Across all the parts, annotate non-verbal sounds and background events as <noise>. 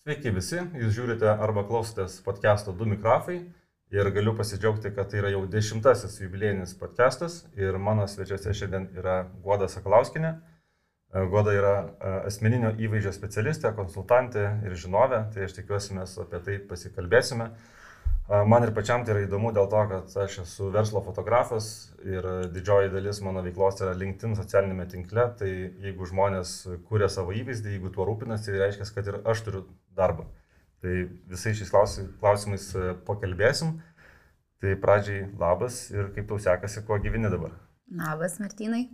Sveiki visi, jūs žiūrite arba klausotės podcast'o Du mikrofai ir galiu pasidžiaugti, kad tai yra jau dešimtasis jubiliejinis podcast'as ir mano svečiuose šiandien yra Guoda Sakalauskinė. Guoda yra e, asmeninio įvaizdžio specialistė, konsultantė ir žinovė, tai aš tikiuosi mes apie tai pasikalbėsime. Man ir pačiam tai yra įdomu dėl to, kad aš esu verslo fotografas ir didžioji dalis mano veiklos yra LinkedIn socialinėme tinkle, tai jeigu žmonės kūrė savo įvaizdį, jeigu tuo rūpinasi, tai reiškia, kad ir aš turiu darbą. Tai visais šiais klausimais e, pakalbėsim. Tai pradžiai labas ir kaip tau sekasi, kuo gyveni dabar. Labas, Martinai.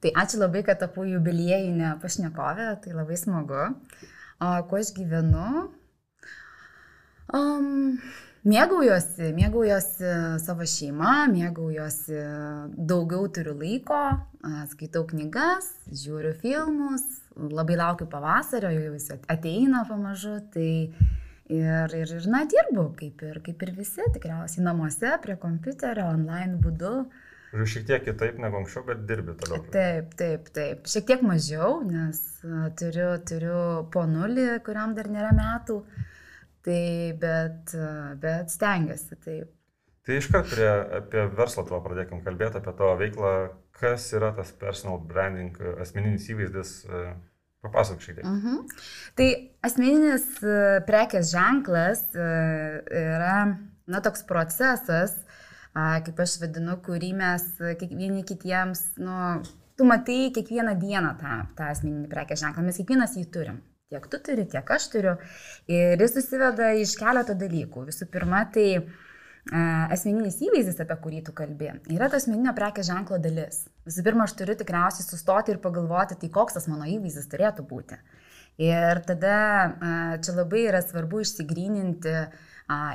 Tai ačiū labai, kad tapau jubiliejinę pašnekovę, tai labai smagu. O kuo aš gyvenu? Um, Mėgaujuosi, mėgaujuosi savo šeima, mėgaujuosi, daugiau turiu laiko, skaitau knygas, žiūriu filmus, labai laukiu pavasario, jau jis ateina pamažu, tai ir, ir, ir na, dirbu, kaip ir, kaip ir visi, tikriausiai namuose, prie kompiuterio, online būdu. Žiūrėjau, šiek tiek kitaip negu anksčiau, bet dirbi toliau. Taip, taip, taip. Šiek tiek mažiau, nes turiu, turiu po nulį, kuriam dar nėra metų. Uh, Tai bet, bet stengiasi taip. Tai iškart prie, apie verslą tavo pradėkim kalbėti, apie tavo veiklą. Kas yra tas personal branding, asmeninis įvaizdis? Papasakok šiek tiek. Uh mhm. -huh. Tai asmeninis prekės ženklas yra, na, toks procesas, kaip aš vadinu, kurį mes vieni kitiems, nu, tu matai kiekvieną dieną tą, tą asmeninį prekės ženklą, mes kiekvienas jį turim. Tiek tu turi, tiek aš turiu. Ir jis susiveda iš keleto dalykų. Visų pirma, tai e, asmeninis įvaizdis, apie kurį tu kalbė, yra tas asmeninio prekės ženklo dalis. Visų pirma, aš turiu tikriausiai sustoti ir pagalvoti, tai koks tas mano įvaizdis turėtų būti. Ir tada e, čia labai yra svarbu išsigryninti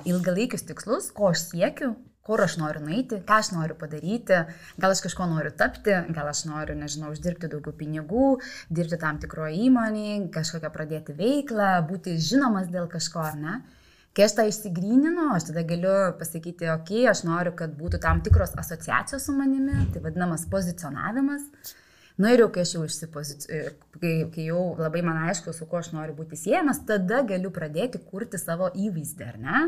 ilgalaikius tikslus, ko aš siekiu, kur aš noriu nueiti, ką aš noriu padaryti, gal aš kažko noriu tapti, gal aš noriu, nežinau, uždirbti daugiau pinigų, dirbti tam tikroje įmonėje, kažkokią pradėti veiklą, būti žinomas dėl kažko, ar ne. Kai aš tą išsigryninu, aš tada galiu pasakyti, okei, okay, aš noriu, kad būtų tam tikros asociacijos su manimi, tai vadinamas pozicionavimas. Na nu ir jau kai aš jau išsipozicionuoju, kai, kai jau labai man aišku, su kuo aš noriu būti siejamas, tada galiu pradėti kurti savo įvaizdį, ar ne?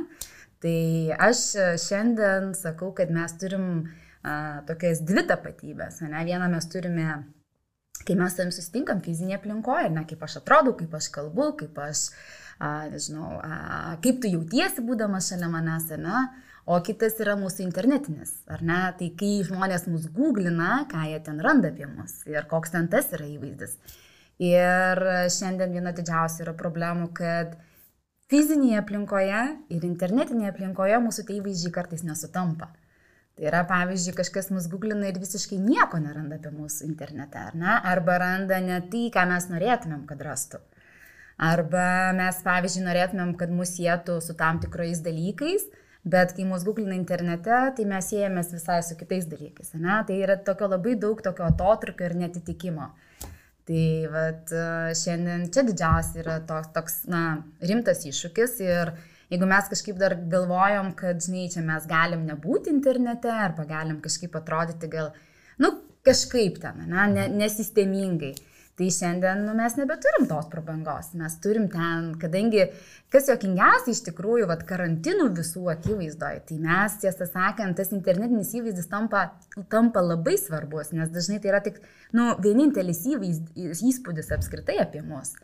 Tai aš šiandien sakau, kad mes turim a, tokias dvi tapatybės. Ne? Vieną mes turime, kai mes savim susitinkam fizinėje aplinkoje, ne kaip aš atrodau, kaip aš kalbu, kaip aš, a, nežinau, a, kaip tu jautiesi būdamas šalia manęs, ne? O kitas yra mūsų internetinis, ar ne? Tai kai žmonės mus googlina, ką jie ten randa apie mus ir koks ten tas yra įvaizdis. Ir šiandien viena didžiausia yra problemų, kad fizinėje aplinkoje ir internetinėje aplinkoje mūsų tie įvaizdžiai kartais nesutampa. Tai yra, pavyzdžiui, kažkas mus googlina ir visiškai nieko neranda apie mūsų internete, ar ne? Arba randa ne tai, ką mes norėtumėm, kad rastų. Arba mes, pavyzdžiui, norėtumėm, kad mus sėtų su tam tikrais dalykais, bet kai mus googlina internete, tai mes siejamės visai su kitais dalykais, ne? Tai yra tokio labai daug tokio atotrukio ir netitikimo. Tai vat, šiandien čia didžiausias yra toks, toks na, rimtas iššūkis ir jeigu mes kažkaip dar galvojom, kad, žinai, čia mes galim nebūti internete arba galim kažkaip atrodyti gal, nu, kažkaip ten, ne, nesistemingai. Tai šiandien nu, mes nebeturim tos prabangos, mes turim ten, kadangi kas jokingiausia iš tikrųjų, vad karantinų visų akivaizdoje, tai mes, tiesą sakant, tas internetinis įvaizdis tampa, tampa labai svarbus, nes dažnai tai yra tik nu, vienintelis įvaizdis, įspūdis apskritai apie mus,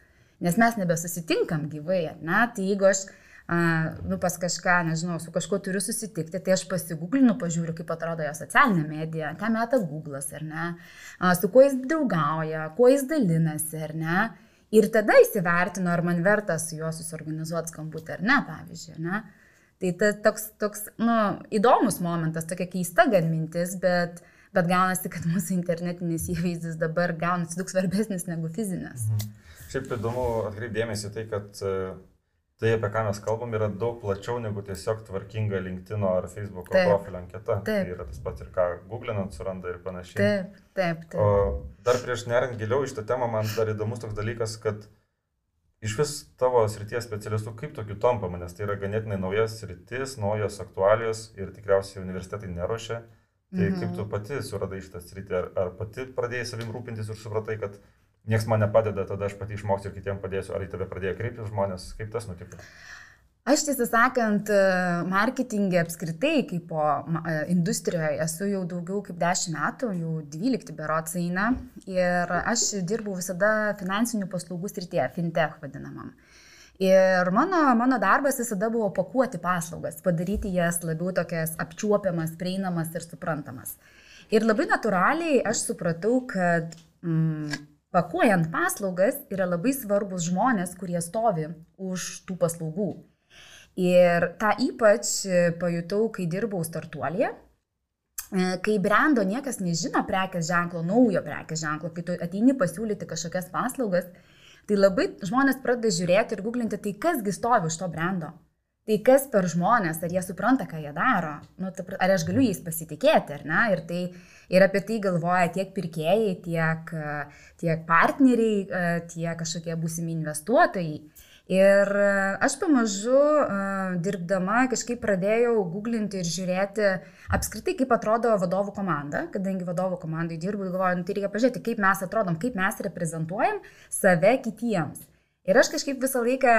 nes mes nebesusitinkam gyvai, ne? tai jeigu aš nu, pas kažką, nežinau, su kažkuo turiu susitikti, tai aš pasigūglinu, pažiūriu, kaip atrodo jo socialinė medija, ką meta Google'as, ar ne, su kuo jis draugauja, kuo jis dalinasi, ar ne. Ir tada įsivertinu, ar man verta su juo susiorganizuoti skambutį ar ne, pavyzdžiui, ne. Tai tas toks, toks, nu, įdomus momentas, tokia keista gan mintis, bet, bet gaunasi, kad mūsų internetinis įvaizdis dabar gaunasi daug svarbesnis negu fizinis. Mhm. Šiaip įdomu atkreipdėmėsi tai, kad tai, apie ką mes kalbam, yra daug plačiau negu tiesiog tvarkinga LinkedIn ar Facebook profilio anketa. Tai yra tas pats ir ką googlinant suranda ir panašiai. Taip, taip, taip. O dar prieš nerint giliau iš tą temą, man dar įdomus toks dalykas, kad iš vis tavo srities specialistų kaip tokių tampama, nes tai yra ganėtinai naujas sritis, naujos aktualijos ir tikriausiai universitetai neruošia. Tai mhm. kaip tu pati suradai šitą sritį, ar, ar pati pradėjai savim rūpintis ir supratai, kad niekas man nepadeda, tada aš pati išmoksiu ir kitiems padėsiu, ar į tave pradėjo kreiptis žmonės, kaip tas nutiko? Aš tiesą sakant, marketingė apskritai, kaip po industrijoje, esu jau daugiau kaip 10 metų, jau 12 berots eina ir aš dirbau visada finansinių paslaugų srityje, fintech vadinamam. Ir mano, mano darbas visada buvo pakuoti paslaugas, padaryti jas labiau tokias apčiuopiamas, prieinamas ir suprantamas. Ir labai natūraliai aš supratau, kad mm, pakuojant paslaugas yra labai svarbus žmonės, kurie stovi už tų paslaugų. Ir tą ypač pajutau, kai dirbau startuolėje, kai brendo niekas nežino prekės ženklo, naujo prekės ženklo, kai tu ateini pasiūlyti kažkokias paslaugas, tai labai žmonės pradeda žiūrėti ir googlinti, tai kasgi stovi už to brendo. Tai kas per žmonės, ar jie supranta, ką jie daro, nu, ar aš galiu jais pasitikėti, ar ne? Ir, tai, ir apie tai galvoja tiek pirkėjai, tiek, tiek partneriai, tiek kažkokie būsimi investuotojai. Ir e, aš pamažu e, dirbdama kažkaip pradėjau googlinti ir žiūrėti apskritai, kaip atrodo vadovų komanda, kadangi vadovų komandai dirbu ir galvoju, nu, tai reikia pažiūrėti, kaip mes atrodom, kaip mes reprezentuojam save kitiems. Ir aš kažkaip visą laiką,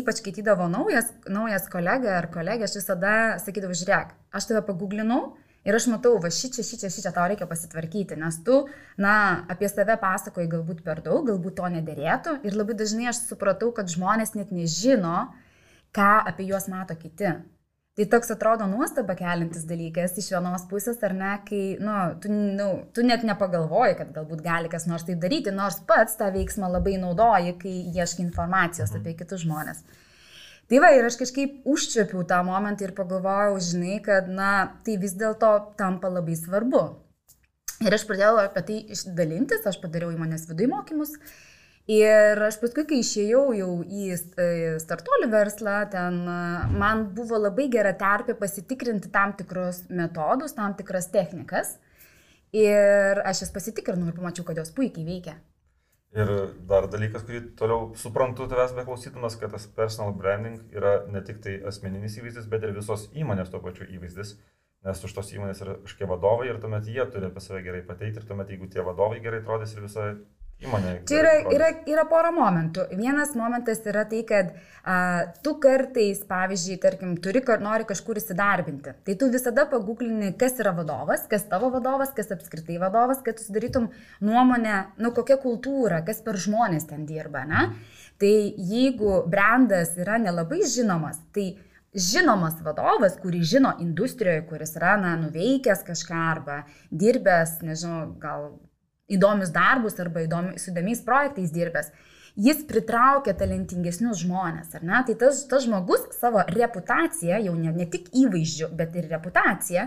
ypač skaitydavo naujas, naujas kolega ar kolegė, aš visada sakydavau, žiūrėk, aš tave paguglinau, Ir aš matau, va šičia, šičia, šičia tau reikia pasitvarkyti, nes tu, na, apie save pasakoji galbūt per daug, galbūt to nederėtų. Ir labai dažnai aš supratau, kad žmonės net nežino, ką apie juos mato kiti. Tai toks atrodo nuostaba kelintis dalykas iš vienos pusės, ar ne, kai, nu, tu, nu, tu net nepagalvoji, kad galbūt gali kas nors tai daryti, nors pats tą veiksmą labai naudoji, kai ieškai informacijos mhm. apie kitus žmonės. Tai va, ir aš kažkaip užčiapiau tą momentą ir pagalvojau, žinai, kad, na, tai vis dėlto tampa labai svarbu. Ir aš pradėjau apie tai dalintis, aš padariau įmonės viduje mokymus. Ir aš paskui, kai išėjau jau į e, startuolių verslą, ten e, man buvo labai gera terpė pasitikrinti tam tikrus metodus, tam tikras technikas. Ir aš jas pasitikrinau ir pamačiau, kad jos puikiai veikia. Ir dar dalykas, kurį toliau suprantu tavęs beklausydamas, kad tas personal branding yra ne tik tai asmeninis įvaizdis, bet ir visos įmonės tuo pačiu įvaizdis, nes už tos įmonės yra kažkokie vadovai ir tuomet jie turi apie save gerai pateikti ir tuomet jeigu tie vadovai gerai atrodys ir visa įmonė. Čia yra, yra, yra pora momentų. Vienas momentas yra tai, kad a, tu kartais, pavyzdžiui, tarkim, turi, nori kažkur įsidarbinti. Tai tu visada paguklini, kas yra vadovas, kas tavo vadovas, kas apskritai vadovas, kad tu sudarytum nuomonę, nu kokia kultūra, kas per žmonės ten dirba. Ne? Tai jeigu brandas yra nelabai žinomas, tai žinomas vadovas, kurį žino industrijoje, kuris yra na, nuveikęs kažką arba dirbęs, nežinau, gal įdomius darbus arba įdomi, su įdomiais projektais dirbęs, jis pritraukia talentingesnius žmonės, ar ne? Tai tas, tas žmogus savo reputaciją, jau ne, ne tik įvaizdžiu, bet ir reputaciją,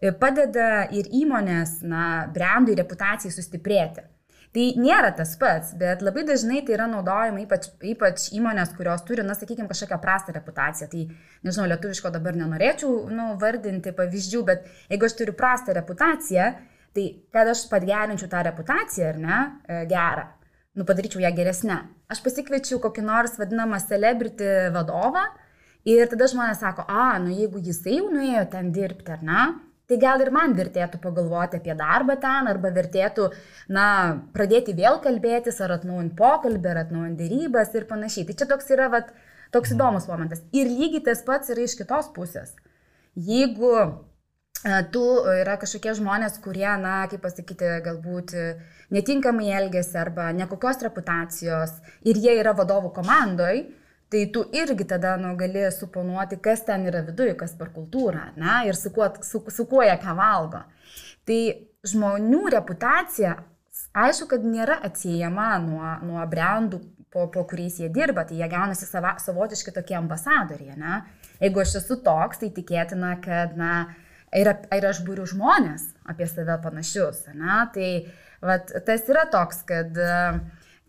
e, padeda ir įmonės, na, brandui reputacijai sustiprėti. Tai nėra tas pats, bet labai dažnai tai yra naudojama ypač, ypač įmonės, kurios turi, na, sakykime, kažkokią prastą reputaciją. Tai, nežinau, lietuviško dabar nenorėčiau, nu, vardinti pavyzdžių, bet jeigu aš turiu prastą reputaciją, Tai kad aš pagerinčiau tą reputaciją, ar ne, e, gerą, nu padaryčiau ją geresnę, aš pasikviečiau kokį nors vadinamą celebrity vadovą ir tada žmonės sako, a, nu jeigu jisai jau nuėjo ten dirbti, ar ne, tai gal ir man vertėtų pagalvoti apie darbą ten, arba vertėtų, na, pradėti vėl kalbėtis, ar atnaujinti pokalbį, ar atnaujinti dėrybas ir panašiai. Tai čia toks yra, vat, toks įdomus momentas. Ir lygiai tas pats yra iš kitos pusės. Jeigu tu yra kažkokie žmonės, kurie, na, kaip pasakyti, galbūt netinkamai elgesi arba nekokios reputacijos ir jie yra vadovų komandoj, tai tu irgi tada nu, gali suponuoti, kas ten yra viduje, kas per kultūrą, na, ir su kuo, su, su kuo jie ką valgo. Tai žmonių reputacija, aišku, kad nėra atsiejama nuo, nuo brandų, po, po kuriais jie dirba, tai jie gaunasi sava, savotiški tokie ambasadoriai, na. Jeigu aš esu toks, tai tikėtina, kad, na, ir, ir aš būriu žmonės apie save panašius. Ne? Tai vat, tas yra toks, kad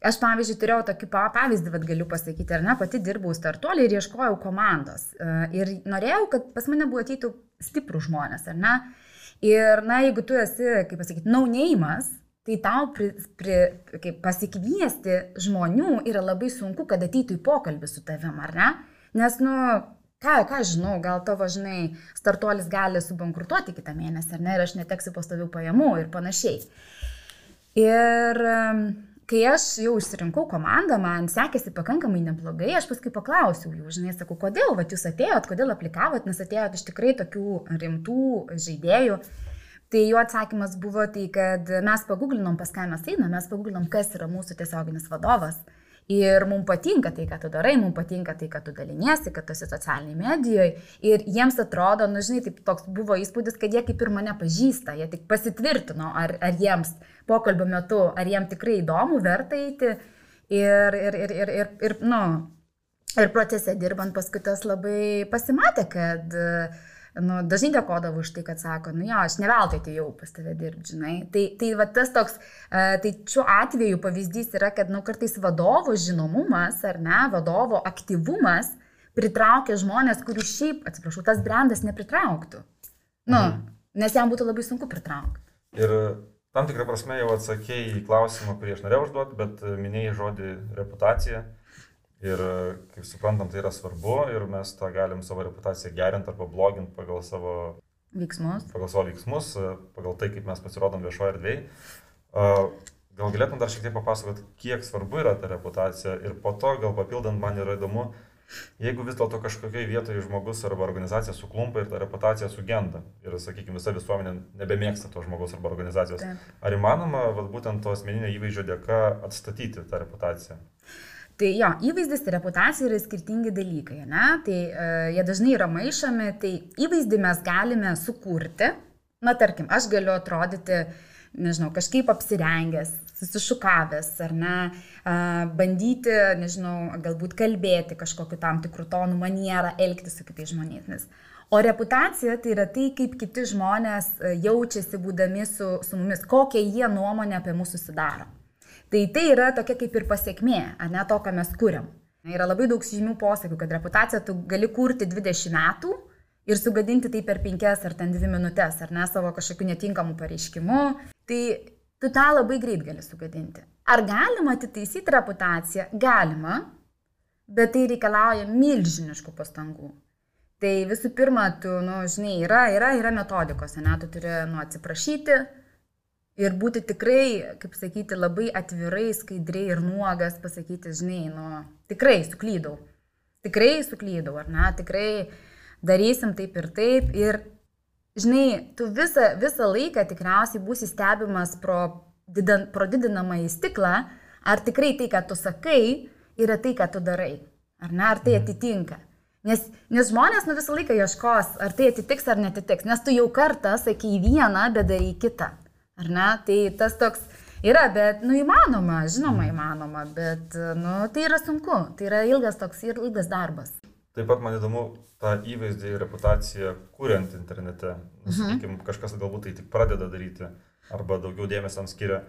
aš pavyzdžiui turėjau tokį pavyzdį, vad galiu pasakyti, ar ne, pati dirbau startuolį ir ieškojau komandos. Ir norėjau, kad pas mane buvo ateitų stiprų žmonės, ar ne? Ir, na, jeigu tu esi, kaip pasakyti, naunėjimas, tai tau pri, pri, kaip pasikviesti žmonių yra labai sunku, kad ateitų į pokalbį su tavim, ar ne? Nes, nu, ką, ką žinau, gal tavo, žinai, startuolis gali subankrutuoti kitą mėnesį, ar ne, ir aš neteksiu pastovių pajamų ir panašiai. Ir kai aš jau išsirinkau komandą, man sekėsi pakankamai neblogai, aš paskui paklausiau jų, žinai, sakau, kodėl, va, jūs atėjot, kodėl aplikavot, nes atėjot iš tikrai tokių rimtų žaidėjų. Tai jo atsakymas buvo tai, kad mes paguglinom, pas ką mes einame, mes paguglinom, kas yra mūsų tiesioginis vadovas. Ir mums patinka tai, ką tu darai, mums patinka tai, ką tu daliniesi, kad tu esi socialiniai medijoje. Ir jiems atrodo, nu žinai, taip toks buvo įspūdis, kad jie kaip ir mane pažįsta, jie tik pasitvirtino, ar, ar jiems pokalbio metu, ar jiems tikrai įdomu, verta eiti. Ir, ir, ir, ir, ir, ir, nu, ir procese dirbant paskui tas labai pasimatė, kad uh, nu, dažnai dėkodavau už tai, kad sako, nu jo, aš ne veltui atėjau pas tave dirbti, žinai. Tai, tai va tas toks, uh, tai šiuo atveju pavyzdys yra, kad, nu, kartais vadovo žinomumas ar ne, vadovo aktyvumas pritraukia žmonės, kurių šiaip, atsiprašau, tas brandas nepritrauktų. Nu, mhm. nes jam būtų labai sunku pritraukti. Ir tam tikrą prasme jau atsakėjai į klausimą, kurį aš norėjau užduoti, bet minėjai žodį reputacija. Ir kaip suprantam, tai yra svarbu ir mes tą galim savo reputaciją gerinti arba bloginti pagal savo veiksmus. Pagal savo veiksmus, pagal tai, kaip mes pasirodom viešoje erdvėje. Gal galėtum dar šiek tiek papasakoti, kiek svarbu yra ta reputacija ir po to gal papildant man yra įdomu, jeigu vis dėlto kažkokiai vietoje žmogus arba organizacija suklumpa ir ta reputacija sugenda ir, sakykime, visa visuomenė nebemėgsta to žmogaus arba organizacijos, Taip. ar įmanoma vat, būtent to asmeninio įvaizdžio dėka atstatyti tą reputaciją? Tai jo, įvaizdis ir reputacija yra skirtingi dalykai, ne? Tai uh, jie dažnai yra maišomi, tai įvaizdį mes galime sukurti. Na, tarkim, aš galiu atrodyti, nežinau, kažkaip apsirengęs, susišukavęs, ar ne, uh, bandyti, nežinau, galbūt kalbėti kažkokiu tam tikrų tonų manierą, elgtis su kitais žmonėmis. O reputacija tai yra tai, kaip kiti žmonės jaučiasi būdami su, su mumis, kokią jie nuomonę apie mūsų sudaro. Tai tai yra tokia kaip ir pasiekmė, ar ne to, ką mes kuriam. Yra labai daug žymių posakių, kad reputaciją tu gali kurti 20 metų ir sugadinti tai per 5 ar ten 2 minutės, ar ne savo kažkokiu netinkamu pareiškimu. Tai tu tą labai greit gali sugadinti. Ar galima atitaisyti reputaciją? Galima, bet tai reikalauja milžiniškų pastangų. Tai visų pirma, tu, nu, žinai, yra, yra, yra metodikos, ne, tu turi, nu, atsiprašyti, Ir būti tikrai, kaip sakyti, labai atvirai, skaidriai ir nuogas pasakyti, žinai, nu, tikrai suklydau. Tikrai suklydau, ar ne? Tikrai darysim taip ir taip. Ir, žinai, tu visą, visą laiką tikriausiai būsi stebimas pro, didan, pro didinamą į stiklą, ar tikrai tai, ką tu sakai, yra tai, ką tu darai. Ar ne? Ar tai mhm. atitinka. Nes, nes žmonės nu visą laiką ieškos, ar tai atitiks ar netitiks. Nes tu jau kartą sakai vieną, bet darai kitą. Ar ne? Tai tas toks yra, bet, nu, įmanoma, žinoma, įmanoma, bet, nu, tai yra sunku, tai yra ilgas toks ir ilgas darbas. Taip pat man įdomu tą įvaizdį ir reputaciją kuriant internete. Nu, mhm. Sakykime, kažkas galbūt tai tik pradeda daryti arba daugiau dėmesio tam skiria.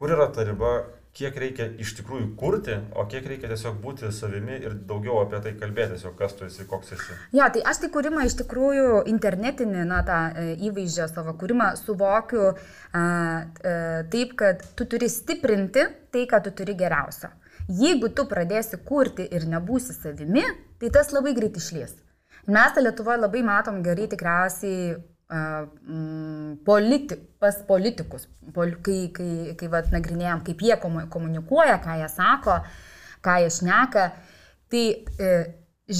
Kur yra ta riba, kiek reikia iš tikrųjų kurti, o kiek reikia tiesiog būti savimi ir daugiau apie tai kalbėti, tiesiog kas tu esi, koks esi. Jo, tai aš tai kūrimą iš tikrųjų internetinį, na, tą e, įvaizdžio savo kūrimą suvokiu a, a, e, taip, kad tu turi stiprinti tai, ką tu turi geriausio. Jeigu tu pradėsi kurti ir nebūsi savimi, tai tas labai greit išlies. Mes Lietuvoje labai matom gerai tikriausiai politi, pas politikus, pol, kai, kai, kai vat, nagrinėjom, kaip jie komunikuoja, ką jie sako, ką jie šneka, tai e,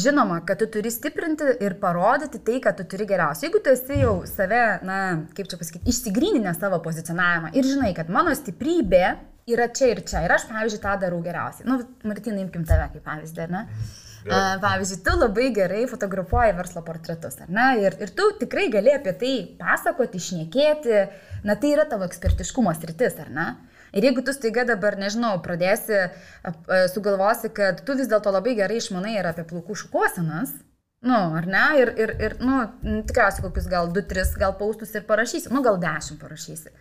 žinoma, kad tu turi stiprinti ir parodyti tai, kad tu turi geriausia. Jeigu tu esi jau save, na, kaip čia pasakyti, išsigryninę savo pozicionavimą ir žinai, kad mano stiprybė yra čia ir čia ir aš, pavyzdžiui, tą darau geriausiai. Nu, Martinai, imkim tave kaip pavyzdį, ne? Mhm Pavyzdžiui, tu labai gerai fotografuoji verslo portretus, ar ne? Ir, ir tu tikrai gali apie tai pasakoti, išnekėti, na tai yra tavo ekspertiškumo sritis, ar ne? Ir jeigu tu staiga dabar, nežinau, pradėsi, sugalvosi, kad tu vis dėlto labai gerai išmanai ir apie plaukų šukuosenas, nu, ar ne, ir, ir, ir nu, tikriausiai kokius gal 2-3 gal paustus ir parašysi, nu, gal 10 parašysi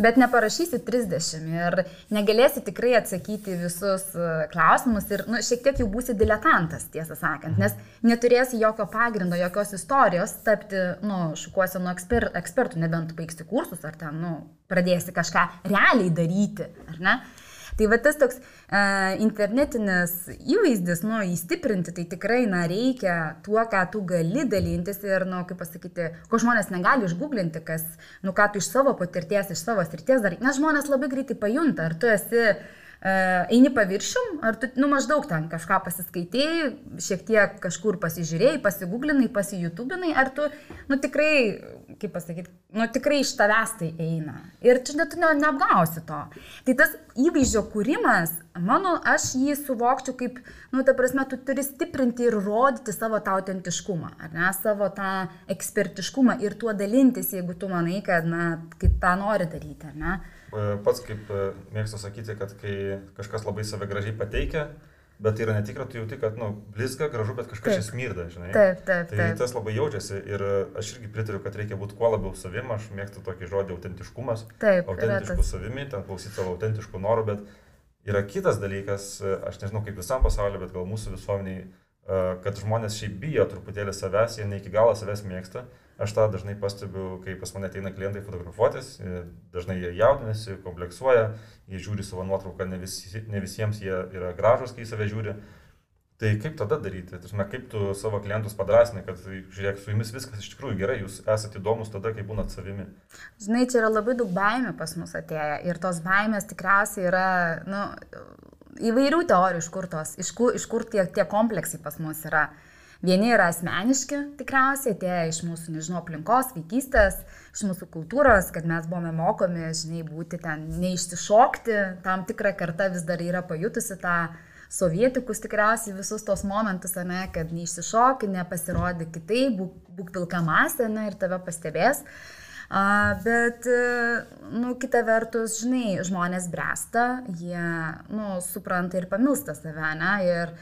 bet neparašysi 30 ir negalėsi tikrai atsakyti visus e, klausimus ir nu, šiek tiek jau būsi diletantas, tiesą sakant, nes neturėsi jokio pagrindo, jokios istorijos tapti, nu, šukuosi nuo eksper, ekspertų, nebent baigsi kursus ar ten, nu, pradėsi kažką realiai daryti, ar ne? Tai va tas toks uh, internetinis įvaizdis, nu, įstiprinti, tai tikrai, na, reikia tuo, ką tu gali dalintis ir, nu, kaip pasakyti, ko žmonės negali išgooglinti, kas, nu, ką tu iš savo patirties, iš savo srities darai. Nes žmonės labai greitai pajunta, ar tu esi eini paviršium, ar tu, nu, maždaug ten kažką pasiskaitėjai, šiek tiek kažkur pasižiūrėjai, pasigūglinai, pasijutubinai, ar tu, nu, tikrai, kaip pasakyti, nu, tikrai iš tavęs tai eina. Ir čia net tu ne, neapgausi to. Tai tas įvaizdžio kūrimas, mano, aš jį suvokčiau kaip, nu, ta prasme, tu turi stiprinti ir rodyti savo tą autentiškumą, ar ne, savo tą ekspertiškumą ir tuo dalintis, jeigu tu manai, kad, na, kaip tą nori daryti, ar ne. E, pats kaip e, mėgstu sakyti, kad kai kažkas labai save gražiai pateikia, bet tai yra netikra, tu jauti, kad, nu, blizga, gražu, bet kažkas čia smirda, žinai. Taip, taip, taip. Tai tas labai jaučiasi ir aš irgi pritariu, kad reikia būti kuo labiau savim, aš mėgstu tokį žodį autentiškumas. Taip, autentiškų savimi, ten klausyti savo autentiškų norų, bet yra kitas dalykas, aš nežinau kaip visam pasauliu, bet gal mūsų visuomeniai, e, kad žmonės šiaip bijo truputėlį savęs, jie ne iki galo savęs mėgsta. Aš tą dažnai pastebiu, kai pas mane ateina klientai fotografuotis, dažnai jie jaudinasi, kompleksuoja, jie žiūri savo nuotrauką, ne, visi, ne visiems jie yra gražus, kai save žiūri. Tai kaip tada daryti? Tarsi, kaip tu savo klientus padrasini, kad žiūrėk, su jumis viskas iš tikrųjų gerai, jūs esate įdomus tada, kai būnat savimi. Žinai, čia yra labai daug baimių pas mus atėję ir tos baimės tikriausiai yra, nu, įvairių teorijų, iš kur tos, iš kur, iš kur tie, tie kompleksai pas mus yra. Uh, Vieni yra asmeniški, tikriausiai, atėję iš mūsų, nežinau, aplinkos, vaikystės, iš mūsų kultūros, kad mes buvome mokomi, žinai, būti ten, neišsišokti, tam tikra karta vis dar yra pajutusi tą sovietikus tikriausiai visus tos momentus, ne, kad neišsišokti, nepasirodė kitaip, būk, būk pilka masė ne, ir tave pastebės. A, bet, nu, kita vertus, žinai, žmonės bręsta, jie, nu, supranta ir pamilsta save, ne, ir,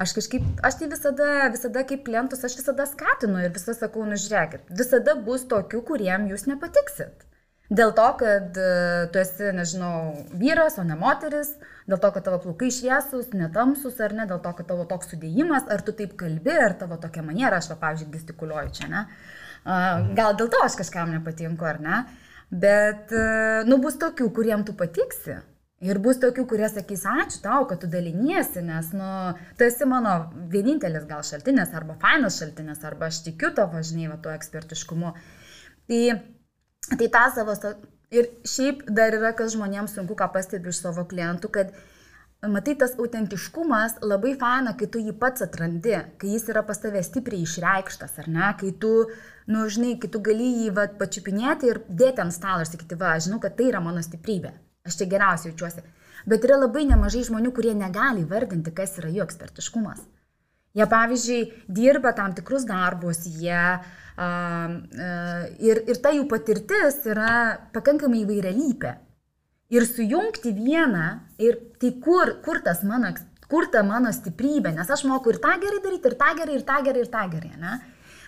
Aš kažkaip, aš tai visada, visada kaip klientus, aš visada skatinu ir visada sakau, nu žiūrėkit, visada bus tokių, kuriem jūs nepatiksit. Dėl to, kad uh, tu esi, nežinau, vyras, o ne moteris, dėl to, kad tavo plaukai šviesus, netamsus ar ne, dėl to, kad tavo toks sudėjimas, ar tu taip kalbi, ar tavo tokia maniera, aš, va, pavyzdžiui, gestikuliuoju čia, ne. Gal dėl to aš kažkam nepatinku, ar ne. Bet, uh, nu, bus tokių, kuriem tu patiksi. Ir bus tokių, kurie sakys, ačiū tau, kad tu daliniesi, nes, nu, tu esi mano vienintelis gal šaltinis, arba fainas šaltinis, arba aš tikiu tavo, žinai, va, tuo ekspertiškumu. Tai, tai tą savo, ir šiaip dar yra, kas žmonėms sunku, ką pastebiu iš savo klientų, kad, matai, tas autentiškumas labai faina, kai tu jį pats atrandi, kai jis yra pas tave stipriai išreikštas, ar ne, kai tu, nu, žinai, kai tu gali jį, va, pačiupinėti ir dėti ant stalo ir sakyti, va, žinau, kad tai yra mano stiprybė Aš čia geriausiai jaučiuosi. Bet yra labai nemažai žmonių, kurie negali vardinti, kas yra jų ekspertiškumas. Jie, pavyzdžiui, dirba tam tikrus darbus, jie uh, uh, ir, ir ta jų patirtis yra pakankamai įvairialypė. Ir sujungti vieną, ir tai kur, kur mano, kur ta mano stiprybė, nes aš moku ir tą gerai daryti, ir tą gerai, ir tą gerai, ir tą gerai, ne?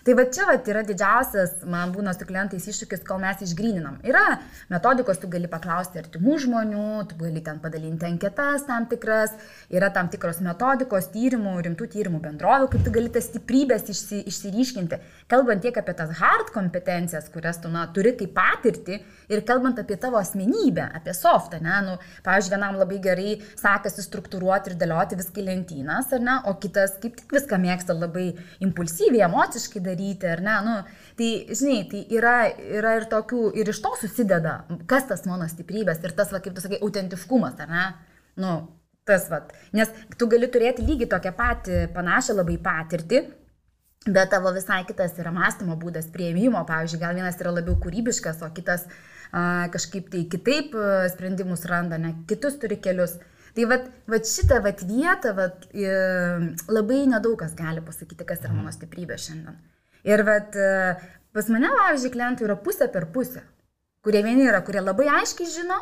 Tai va čia va yra didžiausias, man būna su klientais iššūkis, kol mes išgryninam. Yra metodikos, tu gali paklausti artimų žmonių, tu gali ten padalinti anketas tam tikras, yra tam tikros metodikos, tyrimų, rimtų tyrimų bendrovių, kaip tu gali tas stiprybės išsi, išsiryškinti. Kalbant tiek apie tas hard kompetencijas, kurias tu na, turi kaip patirti ir kalbant apie tavo asmenybę, apie softą, ne, nu, pavyzdžiui, vienam labai gerai sekasi struktūruoti ir dėlioti viską į lentynas, ar ne, o kitas kaip tik viską mėgsta labai impulsyviai, emociškai daryti daryti, ar ne? Nu, tai, žinai, tai yra, yra ir tokių, ir iš to susideda, kas tas mano stiprybės ir tas, va, kaip tu sakai, autentiškumas, ar ne? Nu, tas, va. Nes tu gali turėti lygiai tokią patį, panašią labai patirtį, bet tavo visai kitas yra mąstymo būdas, prieimimo, pavyzdžiui, gal vienas yra labiau kūrybiškas, o kitas a, kažkaip tai kitaip sprendimus randa, ne, kitus turi kelius. Tai vat, vat šitą vat vietą vat, labai nedaug kas gali pasakyti, kas yra mano stiprybė šiandien. Ir vat, e, pas mane, pavyzdžiui, klientų yra pusė per pusę, kurie vieni yra, kurie labai aiškiai žino,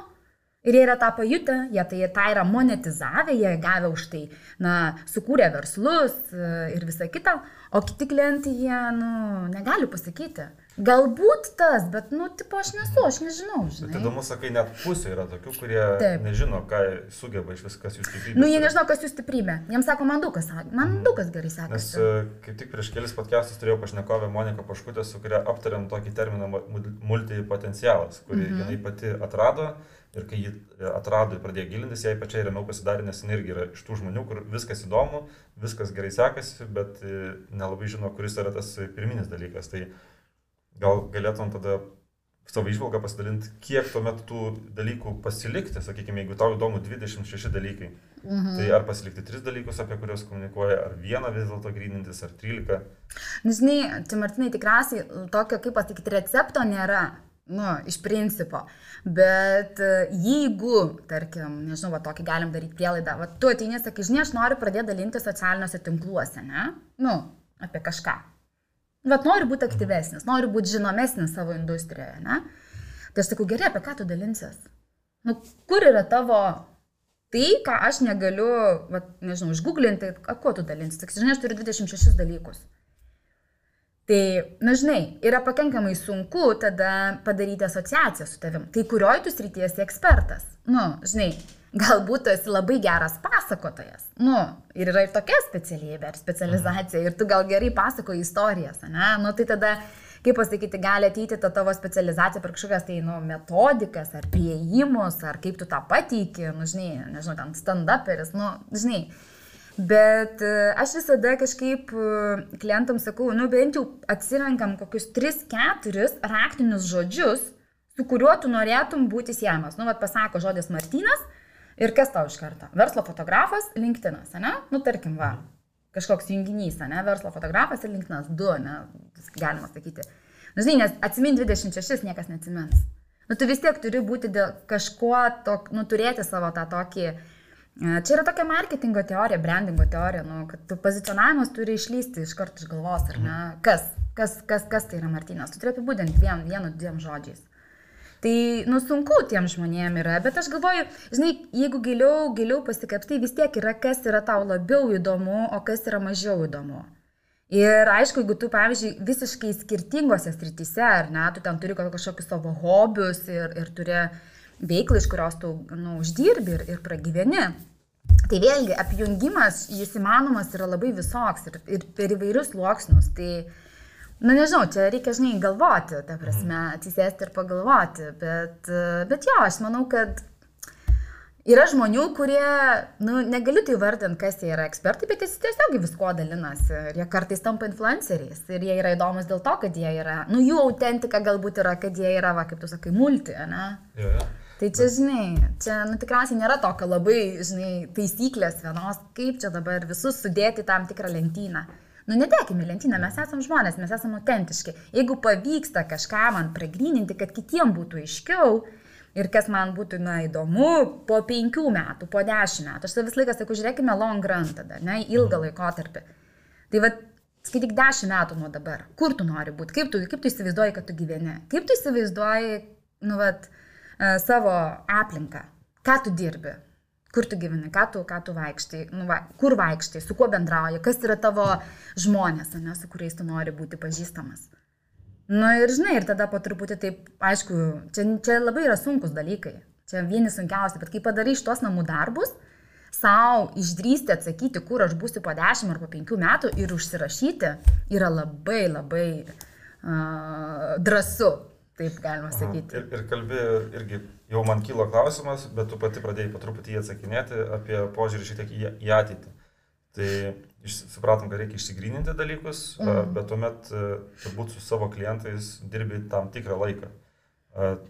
Ir jie yra tą pajutę, jie tai tą yra monetizavę, jie gavę už tai, na, sukūrė verslus e, ir visa kita, o kiti klientai jie, nu, negali pasakyti. Galbūt tas, bet, nu, tipo, aš nesu, aš nežinau. Žinai. Bet įdomu, sakai, net pusė yra tokių, kurie Taip. nežino, ką sugeba iš viskas jų stiprybė. Nu, jie nežino, kas jų stiprybė. Jiems sako, man daug kas, man mm. daug kas gerai sekasi. Nes e, kaip tik prieš kelis podcastus turėjau pašnekovę Moniką Paškutę, su kuria aptariam tokį terminą multipotencialas, kurį -hmm. jinai pati atrado. Ir kai jį atrado ir pradėjo gilintis, jai pačiai ramiau pasidarė, nes jinai irgi yra iš tų žmonių, kur viskas įdomu, viskas gerai sekasi, bet e, nelabai žino, kuris yra tas pirminis dalykas. Tai gal galėtum tada savo išvalgą pasidalinti, kiek tuomet tų dalykų pasilikti, sakykime, jeigu tau įdomu 26 dalykai, mhm. tai ar pasilikti 3 dalykus, apie kuriuos komunikuoja, ar vieną vis dėlto grynintis, ar 13. Nu, žinai, čia Martinai tikriausiai tokio, kaip pasakyti, recepto nėra. Nu, iš principo. Bet e, jeigu, tarkim, nežinau, va, tokį galim daryti prielaidą, va, tu ateini, sakai, žinai, aš noriu pradėti dalinti socialiniuose tinkluose, ne? Nu, apie kažką. Bet noriu būti aktyvesnis, noriu būti žinomesnis savo industrijoje, ne? Tai aš sakau, gerai, apie ką tu dalinsies? Nu, kur yra tavo tai, ką aš negaliu, va, nežinau, išgooglinti, kuo tu dalinsies? Sakai, žinai, aš turiu 26 dalykus. Tai, na žinai, yra pakankamai sunku tada padaryti asociaciją su tavim. Tai kurioj tu srityje esi ekspertas? Nu, žinai, galbūt tu esi labai geras pasakotojas. Nu, ir yra ir tokia specialybė, ar specializacija, ir tu gal gerai pasakoji istorijas, ne? Nu, tai tada, kaip pasakyti, gali ateiti ta tavo specializacija per kažkokias tai, nu, metodikas, ar prieimus, ar kaip tu tą pateiki, nu, žinai, nežinau, ten stand-uperis, nu, žinai. Bet e, aš visada kažkaip e, klientam sakau, nu bent jau atsirenkam kokius 3-4 raktinius žodžius, su kuriuo tu norėtum būti siejamas. Nu, vad pasako žodis Martinas, Ir kas tau iš karto? Verslo fotografas, LinkedInas, ne? Nu, tarkim, va, kažkoks junginys, ne? Verslo fotografas ir LinkedInas, du, ne? Galima sakyti. Nu, žinai, nes atsimin 26 niekas neatsimins. Nu, tu vis tiek turi būti dėl kažkuo, tok, nu, turėti savo tą tokį, e, čia yra tokia marketingo teorija, brandingo teorija, nu, kad tu pozicionavimas turi išlysti iš karto iš galvos, ar ne? Kas, kas, kas, kas tai yra Martinas? Tu turi apibūdinti vien, vienu, dviem žodžiais. Tai, nu, sunku tiem žmonėm yra, bet aš galvoju, žinai, jeigu giliau, giliau pasikapstai, vis tiek yra, kas yra tau labiau įdomu, o kas yra mažiau įdomu. Ir aišku, jeigu tu, pavyzdžiui, visiškai skirtingose srityse, ar ne, tu ten turi kažkokius savo hobius ir, ir turi veiklą, iš kurios tu, nu, uždirbi ir, ir pragyveni. Tai vėlgi, apjungimas, jis įmanomas yra labai visoks ir, ir per įvairius sluoksnius. Tai, Na nežinau, čia reikia, žinai, galvoti, ta prasme, mhm. atsisėsti ir pagalvoti, bet, bet jo, aš manau, kad yra žmonių, kurie, nu, negaliu tai vardinti, kas jie yra ekspertai, bet jie tiesiog visko dalinasi ir jie kartais tampa influenceriais ir jie yra įdomus dėl to, kad jie yra, nu, jų autentika galbūt yra, kad jie yra, va, kaip tu sakai, multi, ne? Ja, ja. Tai čia, žinai, čia, nu, tikriausiai nėra tokio labai, žinai, taisyklės vienos, kaip čia dabar visus sudėti tam tikrą lentyną. Nu, nedėkime lentyną, mes esame žmonės, mes esame autentiški. Jeigu pavyksta kažką man pragryninti, kad kitiem būtų aiškiau ir kas man būtų, na, įdomu, po penkių metų, po dešimt metų, aš vis laiką sakau, žiūrėkime long run tada, ne, ilgą mhm. laikotarpį. Tai vad, skaityk dešimt metų nuo dabar, kur tu nori būti, kaip tu, kaip tu įsivaizduoji, kad tu gyveni, kaip tu įsivaizduoji, nu, vad, e, savo aplinką, ką tu dirbi, kur tu gyveni, ką tu, ką tu vaikštai, nu, va, kur vaikštai, su kuo bendrauji, kas yra tavo žmonės, ne, su kuriais tu nori būti pažįstamas. Na nu, ir žinai, ir tada po truputį taip, aišku, čia, čia labai yra sunkus dalykai, čia vieni sunkiausi, bet kai padarai iš tos namų darbus, savo išdrysti atsakyti, kur aš būsiu po 10 ar po 5 metų ir užsirašyti, yra labai labai uh, drąsu, taip galima sakyti. Ir, ir kalbė irgi jau man kilo klausimas, bet tu pati pradėjai po truputį jį atsakinėti apie požiūrį šiek tiek į, į ateitį. Tai supratom, kad reikia išsigryninti dalykus, mm. bet tuomet turbūt su savo klientais dirbi tam tikrą laiką.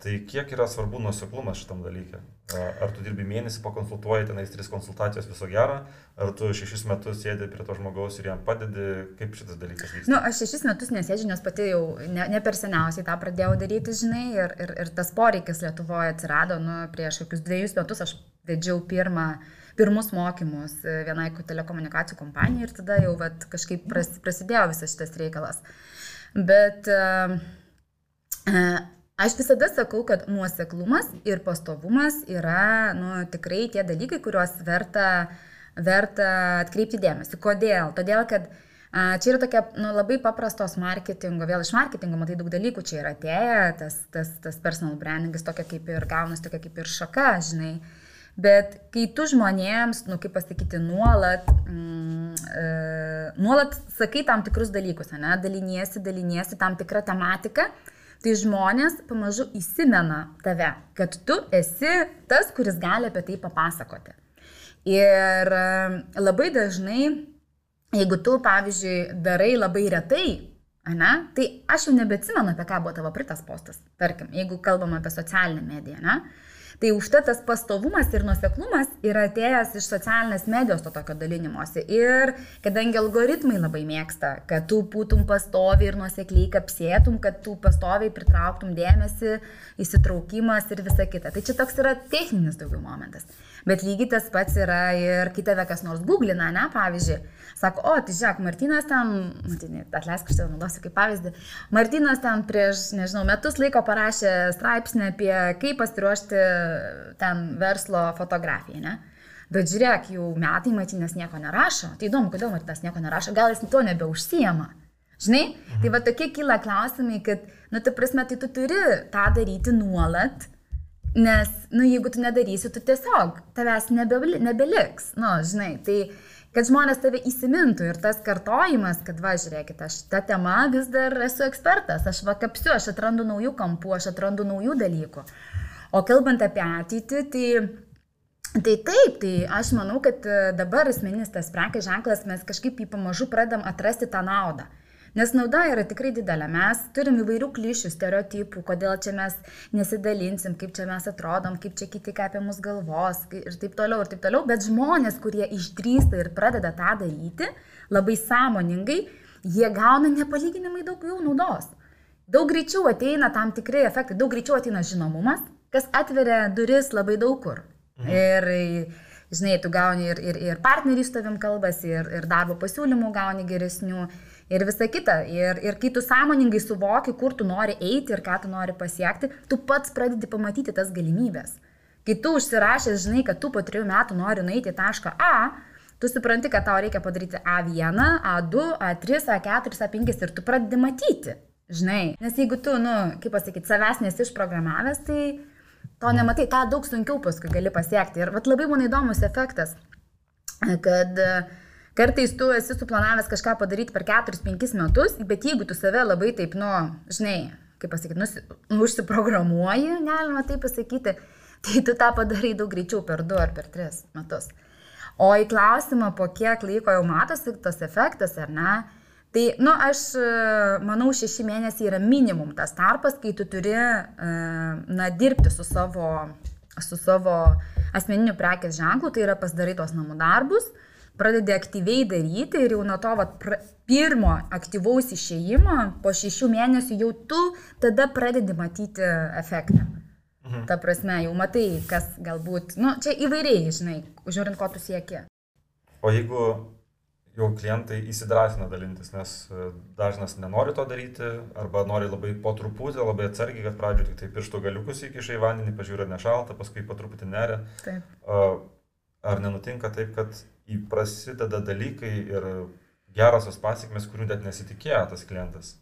Tai kiek yra svarbu nuseklumas šitam dalykui? Ar tu dirbi mėnesį, pakonsultuoji tenais tris konsultacijos viso gero, ar tu šešis metus sėdi prie to žmogaus ir jam padedi, kaip šitas dalykas vyksta? Na, nu, aš šešis metus nesėdžiu, nes pati jau ne, ne per seniausiai tą pradėjau daryti, žinai, ir, ir, ir tas poreikis Lietuvoje atsirado, nu, prieš kokius dviejus metus aš vedžiau pirmą, pirmus mokymus vienai telekomunikacijų kompanijai ir tada jau vat, kažkaip pras, prasidėjo visas šitas reikalas. Bet uh, uh, Aš visada sakau, kad nuoseklumas ir pastovumas yra nu, tikrai tie dalykai, kuriuos verta, verta atkreipti dėmesį. Kodėl? Todėl, kad a, čia yra tokia nu, labai paprastos marketingo, vėl iš marketingo matai daug dalykų čia yra atėję, tas, tas, tas personal brandingas tokia kaip ir gaunas, tokia kaip ir šaka, žinai. Bet kai tu žmonėms, nu kaip pasakyti, nuolat, mm, e, nuolat sakai tam tikrus dalykus, ne, daliniesi, daliniesi tam tikrą tematiką, tai žmonės pamažu įsimena tave, kad tu esi tas, kuris gali apie tai papasakoti. Ir labai dažnai, jeigu tu, pavyzdžiui, darai labai retai ne? Tai aš jau nebeatsimenu, apie ką buvo tavo pritas postas, tarkim, jeigu kalbam apie socialinę mediją, ne? Tai užtat tas pastovumas ir nuseklumas yra atėjęs iš socialinės medijos to tokio dalinimuose. Ir kadangi algoritmai labai mėgsta, kad tu būtum pastoviai ir nusekliai kapsėtum, kad tu pastoviai pritrauktum dėmesį, įsitraukimas ir visa kita. Tai čia toks yra techninis daugiau momentas. Bet lygiai tas pats yra ir kai tave kas nors googlina, ne, pavyzdžiui, sako, o, tai žiūrėk, Martinas ten, matinė, atleisk, aš tave naudosiu kaip pavyzdį, Martinas ten prieš, nežinau, metus laiko parašė straipsnį apie kaip pasiruošti ten verslo fotografiją, ne? Bet žiūrėk, jau metai Martinas nieko nerašo. Tai įdomu, kodėl Martinas nieko nerašo, gal jis to nebeužsijama. Žinai, mhm. tai va tokie kyla klausimai, kad, nu, tu prasme, tai tu turi tą daryti nuolat, Nes, nu, jeigu tu nedarysi, tu tiesiog tavęs nebeli, nebeliks. Nu, žinai, tai kad žmonės tave įsimintų ir tas kartojimas, kad va, žiūrėkit, aš tą temą vis dar esu ekspertas, aš va kapsiu, aš atrandu naujų kampų, aš atrandu naujų dalykų. O kalbant apie ateitį, tai Tai taip, tai aš manau, kad dabar asmeninis tas prekės ženklas mes kažkaip jį pamažu pradam atrasti tą naudą. Nes nauda yra tikrai didelė. Mes turim įvairių klišių, stereotipų, kodėl čia mes nesidalinsim, kaip čia mes atrodom, kaip čia kiti ką apie mus galvos ir taip toliau, ir taip toliau. Bet žmonės, kurie išdrįsta ir pradeda tą daryti, labai sąmoningai, jie gauna nepalyginamai daugiau naudos. Daug greičiau ateina tam tikri efektai, daug greičiau ateina žinomumas, kas atveria duris labai daug kur. Mhm. Ir, žinai, tu gauni ir, ir, ir partneriai su tavim kalbasi, ir, ir darbo pasiūlymų gauni geresnių ir visa kita. Ir, ir kai tu sąmoningai suvoki, kur tu nori eiti ir ką tu nori pasiekti, tu pats pradedi pamatyti tas galimybės. Kai tu užsirašęs, žinai, kad tu po trijų metų nori nueiti į tašką A, tu supranti, kad tau reikia padaryti A1, A2, A3, A4, A5 ir tu pradedi matyti. Žinai, nes jeigu tu, nu, kaip pasakyti, savęs nesi išprogramavęs, tai to nematai, tą daug sunkiau paskui gali pasiekti. Ir vat labai man įdomus efektas, kad uh, Kartais tu esi suplanavęs kažką padaryti per 4-5 metus, bet jeigu tu save labai taip, nu, žinai, kaip pasakyti, nus, užsiprogramuoji, galima taip pasakyti, tai tu tą padarai daug greičiau per 2 ar per 3 metus. O į klausimą, po kiek laiko jau matosi tas efektas ar ne, tai, nu, aš manau, šeši mėnesiai yra minimum tas tarpas, kai tu turi, e, na, dirbti su savo, su savo asmeniniu prekės ženklu, tai yra pasidarai tos namų darbus pradedi aktyviai daryti ir jau nuo to vat, pra, pirmo aktyvaus išėjimo, po šešių mėnesių jau tu tada pradedi matyti efektą. Mhm. Ta prasme, jau matai, kas galbūt, nu, čia įvairiai, žinai, žiūrint, ko tu sieki. O jeigu jau klientai įsidrasina dalintis, nes e, dažnas nenori to daryti, arba nori labai po truputį, labai atsargiai, kad pradžioje tik tai pirštų galiukus įkiša į vandenį, pažiūrė nešalta, paskui po truputį neria. Taip. Ar nenutinka taip, kad prasideda dalykai ir gerosios pasiekmes, kurių net nesitikėjo tas klientas?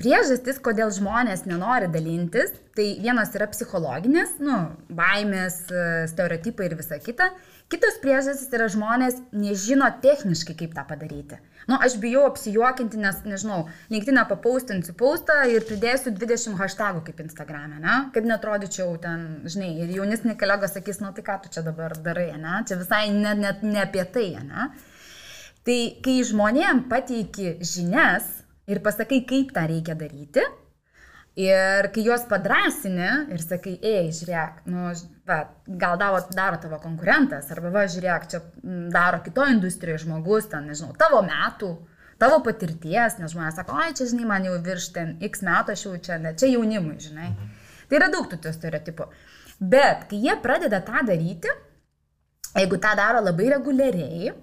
Priežastis, kodėl žmonės nenori dalintis, tai vienos yra psichologinės, nu, baimės, stereotipai ir visa kita. Kitos priežastys yra žmonės nežino techniškai, kaip tą padaryti. Nu, aš bijau apsijuokinti, nes, nežinau, linktinę papaustinsiu paustą ir pridėsiu 20 hashtagų kaip Instagram'e, ne? Kad netrodyčiau ten, žinai, ir jaunesni kolegos sakys, nu tai ką tu čia dabar darai, ne? Čia visai net ne, ne apie tai, ne? Tai kai žmonėm pateiki žinias ir pasakai, kaip tą reikia daryti, Ir kai juos padrasini ir sakai, ei, žiūrėk, nu, va, gal daro, daro tavo konkurentas, arba va, žiūrėk, čia daro kitoje industrijoje žmogus, ten, nežinau, tavo metų, tavo patirties, nes žmonės sako, oi, čia, žinai, man jau virš ten x metų, aš jau čia, ne, čia jaunimui, žinai. Mhm. Tai yra daug tų stereotipų. Bet kai jie pradeda tą daryti, jeigu tą daro labai reguliariai,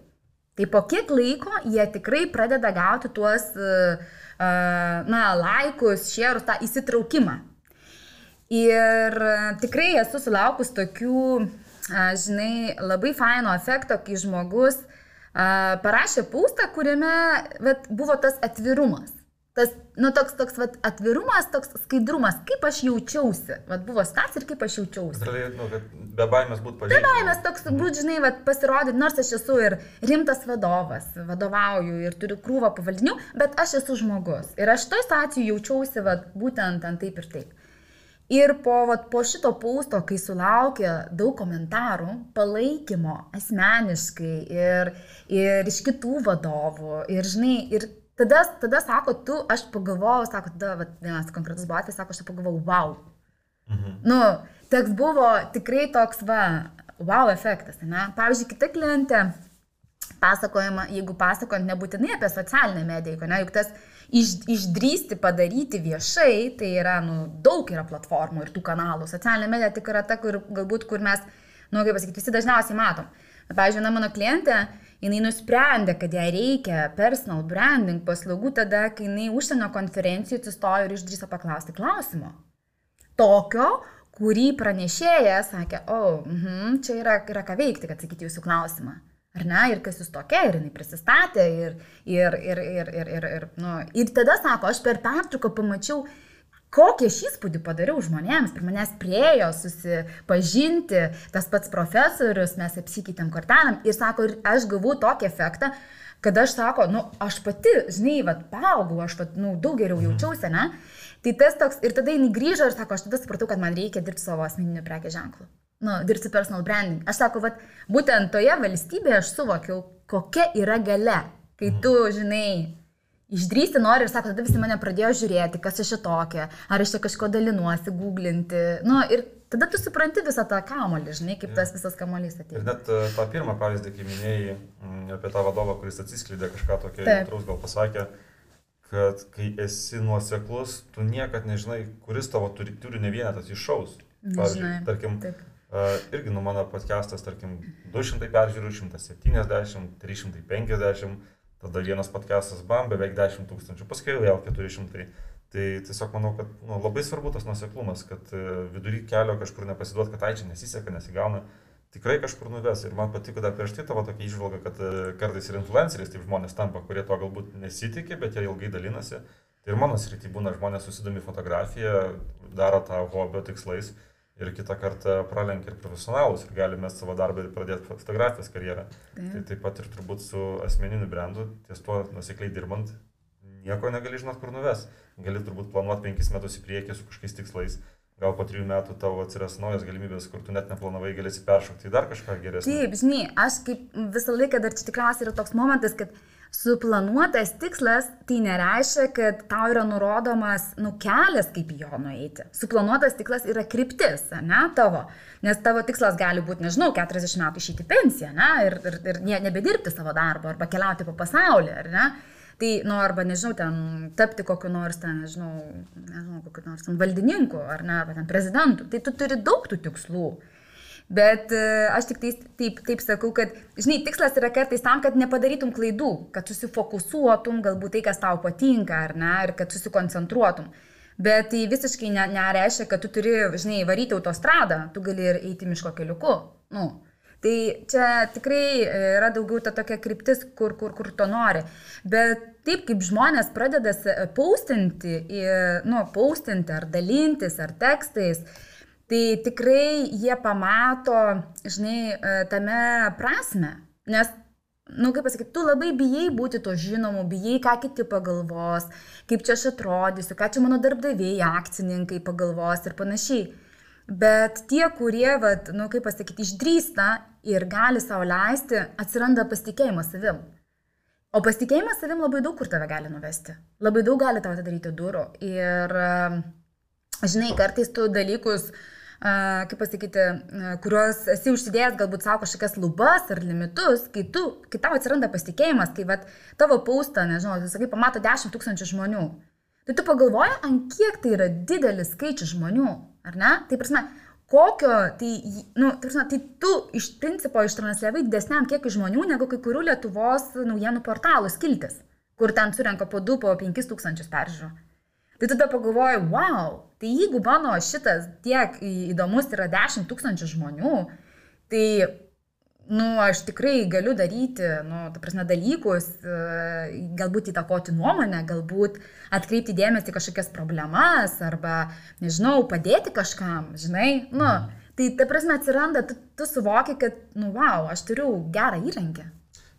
tai po kiek laiko jie tikrai pradeda gauti tuos uh, na, laikus, šierus, tą įsitraukimą. Ir tikrai esu sulaukus tokių, žinai, labai faino efekto, kai žmogus parašė pūstą, kuriame vet, buvo tas atvirumas tas, nu, toks, toks vat, atvirumas, toks skaidrumas, kaip aš jaučiausi. Vat buvo situacija ir kaip aš jaučiausi. Realiai, nu, be baimės būtų pažiūrėti. Be baimės toks, mhm. būt, žinai, vat, pasirodyti, nors aš esu ir rimtas vadovas, vadovauju ir turiu krūvą pavaldinių, bet aš esu žmogus. Ir aš toj situacijai jaučiausi vat, būtent ant taip ir taip. Ir po, vat, po šito pausto, kai sulaukė daug komentarų, palaikymo asmeniškai ir, ir iš kitų vadovų, ir, žinai, ir tada, tada sako, tu, aš pagalvojau, sako, tada vat, vienas konkretus buvo atvejis, sako, aš pagalvojau, wow. Mhm. Nu, toks buvo tikrai toks, va, wow efektas, ne? Pavyzdžiui, kita klientė pasakojama, jeigu pasakojant nebūtinai apie socialinę mediją, ne, juk tas iš, išdrysti padaryti viešai, tai yra, nu, daug yra platformų ir tų kanalų. Socialinė medija tik yra ta, kur galbūt, kur mes, nu, kaip pasakyti, visi dažniausiai matom. Pavyzdžiui, viena mano klientė, jinai nusprendė, kad jai reikia personal branding paslaugų tada, kai jinai užsienio konferencijų atsistojo ir išdryso paklausti klausimo. Tokio, kurį pranešėjas sakė, o, oh, mm, čia yra, yra ką veikti, kad sakyti jūsų klausimą. Ar ne, ir kas jūs tokia, ir jinai prisistatė, ir, ir, ir, ir, ir, ir, ir, nu, ir tada sako, aš per pertrauką pamačiau, kokį aš įspūdį padariau žmonėms, prie manęs priejo susipažinti, tas pats profesorius, mes apsikeitėm kortelėm ir sako, ir aš gavau tokį efektą, kad aš sako, nu, aš pati, žinai, vad, paaugau, aš, vat, nu, daug geriau mhm. jaučiausi, ne? Tai tas toks, ir tada jinai grįžo ir sako, aš tada supratau, kad man reikia dirbti savo asmeniniu prekė ženklu nu, dirbti personal branding. Aš sakau, vat, būtent toje valstybėje aš suvokiau, kokia yra gale, kai tu, žinai, išdrysti nori ir sako, tada visi mane pradėjo žiūrėti, kas aš šitokia, ar aš čia kažko dalinuosi, googlinti. Nu, ir tada tu supranti visą tą kamolį, žinai, kaip tas visas kamolys atėjo. Ir net e, tą pirmą pavyzdį, kai minėjai mm, apie tą vadovą, kuris atsiskleidė kažką tokio jautraus, gal pasakė, kad kai esi nuoseklus, tu niekad nežinai, kuris tavo turi, turi ne vienetas iššaus. Pavyzdžiui, tarkim, Taip Uh, irgi nu mano podcastas, tarkim, 200 peržiūrų, 170, 350, tada vienas podcastas bam, beveik 10 tūkstančių, paskui vėl 400. Tai tiesiog manau, kad nu, labai svarbu tas nuseklumas, kad uh, vidury kelio kažkur nepasiduot, kad ai čia nesiseka, nesigauna, tikrai kažkur nuves. Ir man patiko dar prieš tai tavo tokia išvalga, kad uh, kartais ir influenceriais taip žmonės tampa, kurie to galbūt nesitikė, bet jie ilgai dalinasi. Tai ir mano srity būna žmonės susidomi fotografiją, daro tą hobio tikslais ir kitą kartą pralenkia ir profesionalus ir gali mes savo darbą ir pradėti fotografijos karjerą. Tai. tai taip pat ir turbūt su asmeniniu brandu, ties tuo nusikliai dirbant, nieko negali žinot, kur nuves. Gali turbūt planuoti penkis metus į priekį su kažkokiais tikslais. Gal po trijų metų tavo atsiras naujos galimybės, kur tu net neplanavai galėsi peršokti į dar kažką geresnį. Taip, žinai, aš kaip visą laiką dar čia tikriausiai yra toks momentas, kad Suplanuotas tikslas tai nereiškia, kad tau yra nurodomas nu, kelias, kaip jo nueiti. Suplanuotas tikslas yra kryptis, ne tavo. Nes tavo tikslas gali būti, nežinau, 40 metų išeiti pensiją, ne, ir, ir, ir ne, nebedirbti savo darbo, arba keliauti po pasaulį, ar ne. Tai, nu, arba, nežinau, ten tapti kokiu nors, ten, nežinau, nežinau kokiu nors ten valdininku, ar ne, arba ten prezidentu. Tai tu turi daug tų tikslų. Bet e, aš tik taip, taip, taip sakau, kad, žinai, tikslas yra kartais tam, kad nepadarytum klaidų, kad susifokusuotum galbūt tai, kas tau patinka, ar ne, ir kad susikoncentruotum. Bet tai visiškai ne, nereiškia, kad tu turi, žinai, varyti autostradą, tu gali ir eiti miško keliuku. Nu. Tai čia tikrai yra daugiau ta tokia kryptis, kur, kur, kur to nori. Bet taip kaip žmonės pradeda paustinti, nu, paustinti ar dalintis, ar tekstais, tai tikrai jie pamato, žinai, e, tame prasme. Nes, nu, kaip pasakyti, tu labai bijai būti to žinomu, bijai, ką kiti pagalvos, kaip čia aš atrodysiu, ką čia mano darbdaviai, akcininkai pagalvos ir panašiai. Bet tie, kurie, vat, nu, kaip pasakyti, išdrįsta ir gali savo leisti, atsiranda pasitikėjimas savim. O pasitikėjimas savim labai daug kur tave gali nuvesti. Labai daug gali tau atidaryti durų. Ir, žinai, kartais tu dalykus uh, kaip pasakyti, kuriuos esi užsidėjęs galbūt savo kažkokias lubas ar limitus, kai, tu, kai tau atsiranda pasitikėjimas, kai vat, tavo paustą, nežinau, tu sakai, pamato 10 tūkstančių žmonių, tai tu pagalvoji, ant kiek tai yra didelis skaičius žmonių, ar ne? Tai prasme, kokio, tai, nu, tai, prasme, tai tu iš principo ištransliavai didesniam kiekiu žmonių negu kai kurių Lietuvos naujienų portalų skiltis, kur ten surenka po 2, po 5 tūkstančius peržiūrų. Tai tada pagalvoju, wow, tai jeigu mano šitas tiek įdomus yra 10 tūkstančių žmonių, tai, nu, aš tikrai galiu daryti, nu, ta prasme, dalykus, e, galbūt įtakoti nuomonę, galbūt atkreipti dėmesį kažkokias problemas arba, nežinau, padėti kažkam, žinai, nu, mhm. tai ta prasme atsiranda, tu, tu suvoki, kad, nu, wow, aš turiu gerą įrankį.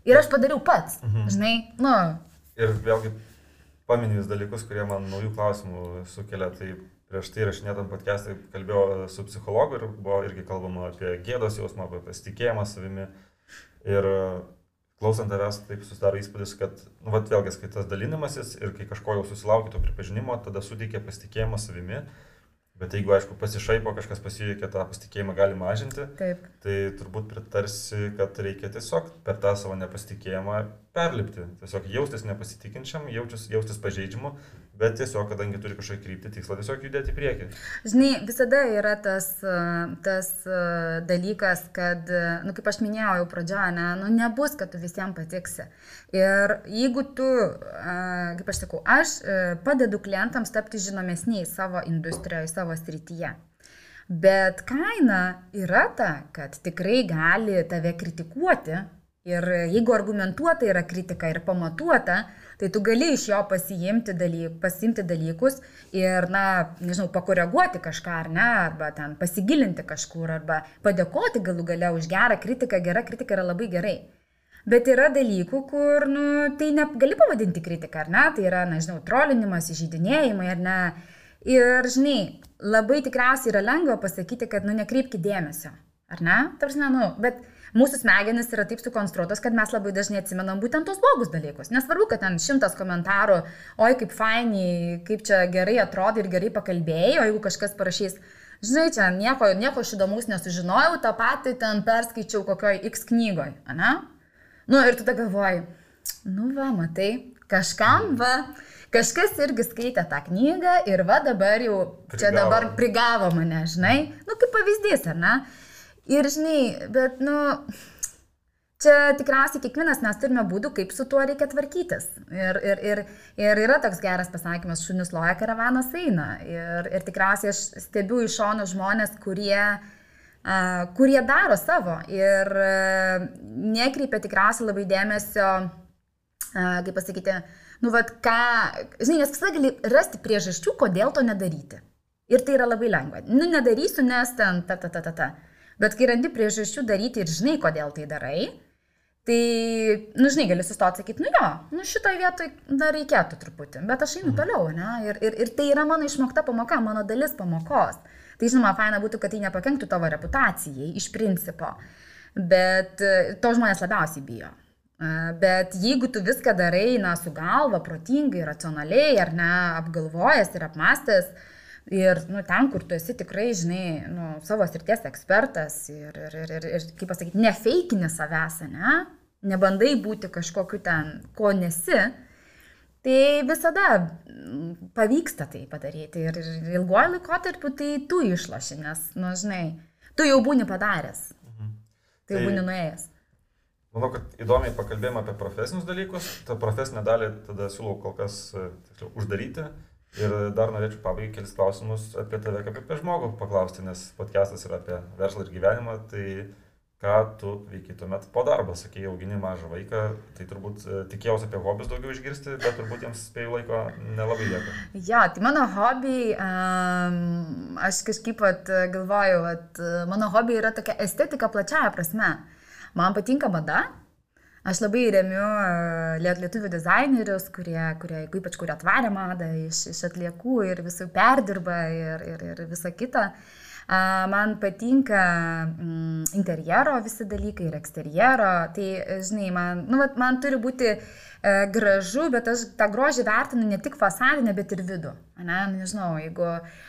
Ir aš padariau pats, mhm. žinai, nu. Ir vėlgi paminėjus dalykus, kurie man naujų klausimų sukelia. Tai prieš tai rašinėtam podcast'ai kalbėjau su psichologu ir buvo irgi kalbama apie gėdos jausmą, apie pasitikėjimą savimi. Ir klausant tavęs, taip susidaro įspūdis, kad, nu, vat vėlgi, kai tas dalinimasis ir kai kažko jau susilaukia to pripažinimo, tada suteikia pasitikėjimą savimi. Bet jeigu, aišku, pasišaipo, kažkas pasijuokia, tą pasitikėjimą gali mažinti, Taip. tai turbūt pritarsi, kad reikia tiesiog per tą savo nepasitikėjimą perlipti. Tiesiog jaustis nepasitikinčiam, jaustis, jaustis pažeidžiamu, bet tiesiog, kadangi turi kažkokį kryptį, tikslą tiesiog judėti į priekį. Žinai, visada yra tas, tas dalykas, kad, nu, kaip aš minėjau jau pradžioje, ne, nu, nebus, kad tu visiems patiksi. Ir jeigu tu, kaip aš sakau, aš padedu klientams tapti žinomesniais savo industrijoje, savo srityje. Bet kaina yra ta, kad tikrai gali tave kritikuoti ir jeigu argumentuota yra kritika ir pamatuota, tai tu gali iš jo pasiimti, dalyk, pasiimti dalykus ir, na, nežinau, pakoreguoti kažką ar ne, arba ten pasigilinti kažkur, arba padėkoti galų gale už gerą kritiką, gera kritika yra labai gerai. Bet yra dalykų, kur, nu, tai negali pavadinti kritiką, ar ne? Tai yra, na, žinau, trolinimas, įžydinėjimai, ar ne? Ir, žinai, labai tikriausiai yra lengva pasakyti, kad, nu, nekreipki dėmesio, ar ne? Tarsi, nu, bet mūsų smegenys yra taip sukonstruotos, kad mes labai dažnai atsimenam būtent tos blogus dalykus. Nesvarbu, kad ten šimtas komentarų, oi kaip fainiai, kaip čia gerai atrodo ir gerai pakalbėjai, o jeigu kažkas parašys, žinai, čia nieko, nieko iš įdomus nesužinojau, tą patį ten perskaičiau kokioj X knygoj, ne? Nu ir tada galvoji, nu va, matai, kažkam va, kažkas irgi skaitė tą knygą ir va dabar jau prigavo. čia dabar prigavo mane, žinai, nu kaip pavyzdys, ar ne? Ir žinai, bet, nu, čia tikriausiai kiekvienas mes turime būdų, kaip su tuo reikia tvarkytis. Ir, ir, ir, ir yra toks geras pasakymas, šunis loja, karavanas eina. Ir, ir tikriausiai aš stebiu iš šono žmonės, kurie uh, kurie daro savo ir nekreipia tikriausiai labai dėmesio, kaip pasakyti, nu, vad, ką, žinai, nes visada gali rasti priežasčių, kodėl to nedaryti. Ir tai yra labai lengva. Nu, nedarysiu, nes ten, ta, ta, ta, ta, ta. Bet kai randi priežasčių daryti ir žinai, kodėl tai darai, tai, nu, žinai, gali sustoti sakyti, nu jo, nu, šitoje vietoje dar reikėtų truputį, bet aš einu mhm. toliau, ne? Ir, ir, ir tai yra mano išmokta pamoka, mano dalis pamokos. Tai žinoma, faina būtų, kad tai nepakenktų tavo reputacijai iš principo, bet e, to žmonės labiausiai bijo. E, bet jeigu tu viską darai, na, su galva, protingai, racionaliai, ar ne, apgalvojęs ir apmastęs, ir, nu, ten, kur tu esi tikrai, žinai, nu, savo srities ekspertas ir, ir, ir, ir, ir kaip pasakyti, nefeikini savęs, ne, nebandai būti kažkokiu ten, ko nesi, Tai visada mm, pavyksta tai padaryti ir ilguoju laikotarpiu tai tu išloši, nes, nu, žinai, tu jau būni padaręs. Mhm. Tai jau tai, būni nuėjęs. Manau, kad įdomiai pakalbėjome apie profesinius dalykus. Ta profesinė dalį tada siūlau kol kas tiksliau, uždaryti. Ir dar norėčiau pabaigai kelis klausimus apie tave kaip apie žmogų paklausti, nes podcastas yra apie verslą ir gyvenimą. Tai ką tu veiki tuomet po darbo, sakė, augini mažą vaiką, tai turbūt e, tikėjausi apie hobius daugiau išgirsti, bet turbūt jiems spėjų laiko nelabai lieka. Jo, tai mano hobiai, um, aš kažkaip pat galvoju, kad mano hobiai yra tokia estetika plačiaja prasme. Man patinka mada, Aš labai remiu lietuvių dizainerius, kurie, kurie ypač kuria tvarę madą iš, iš atliekų ir visų perdirba ir, ir, ir visa kita. Uh, Man patinka mm, interjero visi dalykai ir eksterjero. Tai, žinai, man, nu, man turi būti e, gražu, bet aš tą grožį vertinu ne tik fasadinę, bet ir vidų. Ne, nu, nežinau, jeigu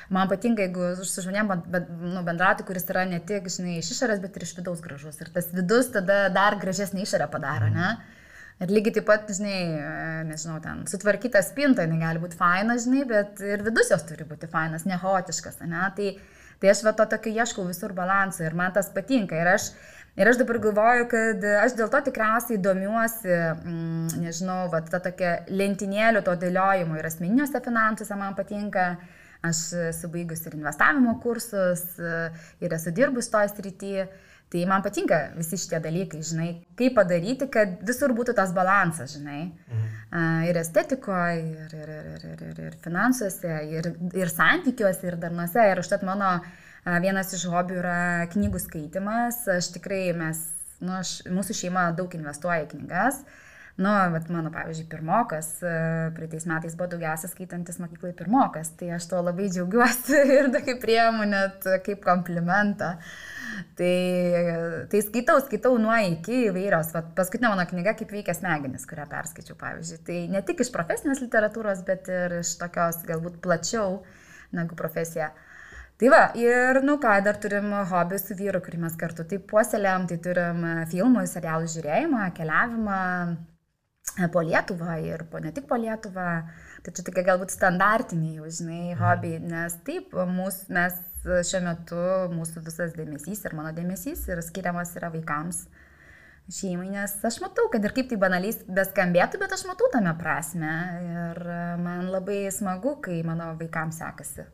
man patinka, jeigu su žmonėm nu, bendrauti, kuris yra ne tik, žinai, iš išorės, bet ir iš vidaus gražus. Ir tas vidus tada dar gražesnį išorę padaro, ne? Ir lygiai taip pat, žinai, e, nežinau, ten sutvarkyta spinta, jinai gali būti faina, žinai, bet ir vidus jos turi būti fainas, nehotiškas, ne? Tai, Tai aš va to tokio ieškau visur balanso ir man tas patinka. Ir aš, ir aš dabar galvoju, kad aš dėl to tikriausiai domiuosi, mm, nežinau, va ta tokia lentynėlių to dėliojimo ir asmeniniuose finansuose man patinka. Aš esu baigus ir investavimo kursus, ir esu dirbus toje srityje. Tai man patinka visi šitie dalykai, žinai, kaip padaryti, kad visur būtų tas balansas, žinai. Mhm. Ir estetikoje, ir, ir, ir, ir, ir, ir finansuose, ir, ir santykiuose, ir darnuose. Ir užtat mano vienas iš hobių yra knygų skaitimas. Aš tikrai, mes, nu, aš, mūsų šeima daug investuoja į knygas. Nu, bet mano, pavyzdžiui, pirmokas, praeitais metais buvo daugiausia skaitantis mokyklai pirmokas, tai aš to labai džiaugiuosi <laughs> ir kaip priemu net kaip komplimentą. Uh, tai, tai skaitau, skaitau nuo iki įvairios. Vat, paskutinė mano knyga, kaip veikia smegenis, kurią perskaičiau, pavyzdžiui. Tai ne tik iš profesinės literatūros, bet ir iš tokios galbūt plačiau negu profesija. Tai va, ir, nu ką, dar turim hobį su vyru, kurį mes kartu taip puoselėm, tai turim filmų, serialų žiūrėjimą, keliavimą e, po Lietuvą ir po, ne tik po Lietuvą. Tai čia tokie galbūt standartiniai, jau žinai, mhm. hobiai, nes taip, mūsų, mes šiuo metu, mūsų visas dėmesys ir mano dėmesys yra skiriamas yra vaikams, šeimai, nes aš matau, kad ir kaip tai banaliai beskambėtų, bet aš matau tame prasme ir man labai smagu, kai mano vaikams sekasi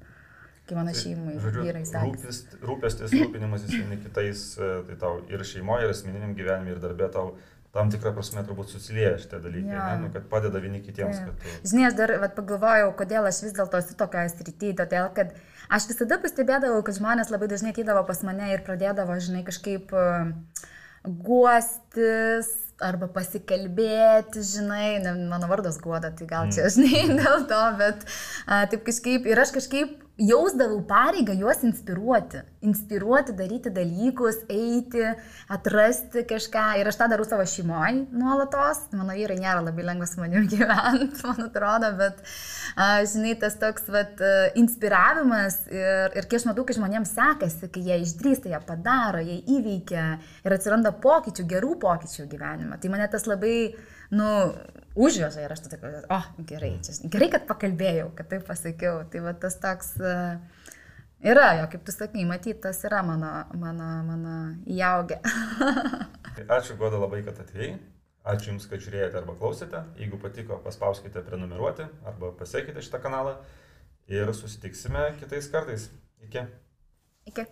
kai mano tai, šeimai, žodžiu, vyrai sakė. Rūpestis, rūpinimasis vieni kitais, e, tai tau ir šeimoje, ir asmeniniam gyvenime, ir darbė tau tam tikrą prasme turbūt susilieja šitie dalykai, ja. ne, nu, kad padeda vieni kitiems. Ja. Tu... Žinai, aš dar vat, pagalvojau, kodėl aš vis dėlto esu tokioje srityje, todėl kad aš visada pastebėdavau, kad žmonės labai dažnai ateidavo pas mane ir pradėdavo, žinai, kažkaip uh, guostis arba pasikalbėti, žinai, ne, mano vardas guoda, tai gal čia, mm. žinai, <laughs> dėl to, bet a, taip kažkaip ir aš kažkaip jausdavau pareigą juos inspiruoti. Inspiruoti, daryti dalykus, eiti, atrasti kažką. Ir aš tą darau savo šeimoje nuolatos. Mano vyrai nėra labai lengva su manimi <laughs> gyventi, man atrodo, bet, žinai, tas toks vat, inspiravimas ir, ir kai aš matau, kai žmonėms sekasi, kai jie išdrįsta, jie padaro, jie įveikia ir atsiranda pokyčių, gerų pokyčių gyvenime. Tai mane tas labai, nu, užveža ir aš tada sakau, o, oh, gerai, čia, gerai, kad pakalbėjau, kad taip pasakiau. Tai va tas toks uh, yra, jo, kaip tu sakai, matyt, tas yra mano, mano, mano įaugę. <laughs> Ačiū, Goda, labai, kad atėjai. Ačiū Jums, kad žiūrėjote arba klausėte. Jeigu patiko, paspauskite prenumeruoti arba pasiekite šitą kanalą ir susitiksime kitais kartais. Iki. Iki.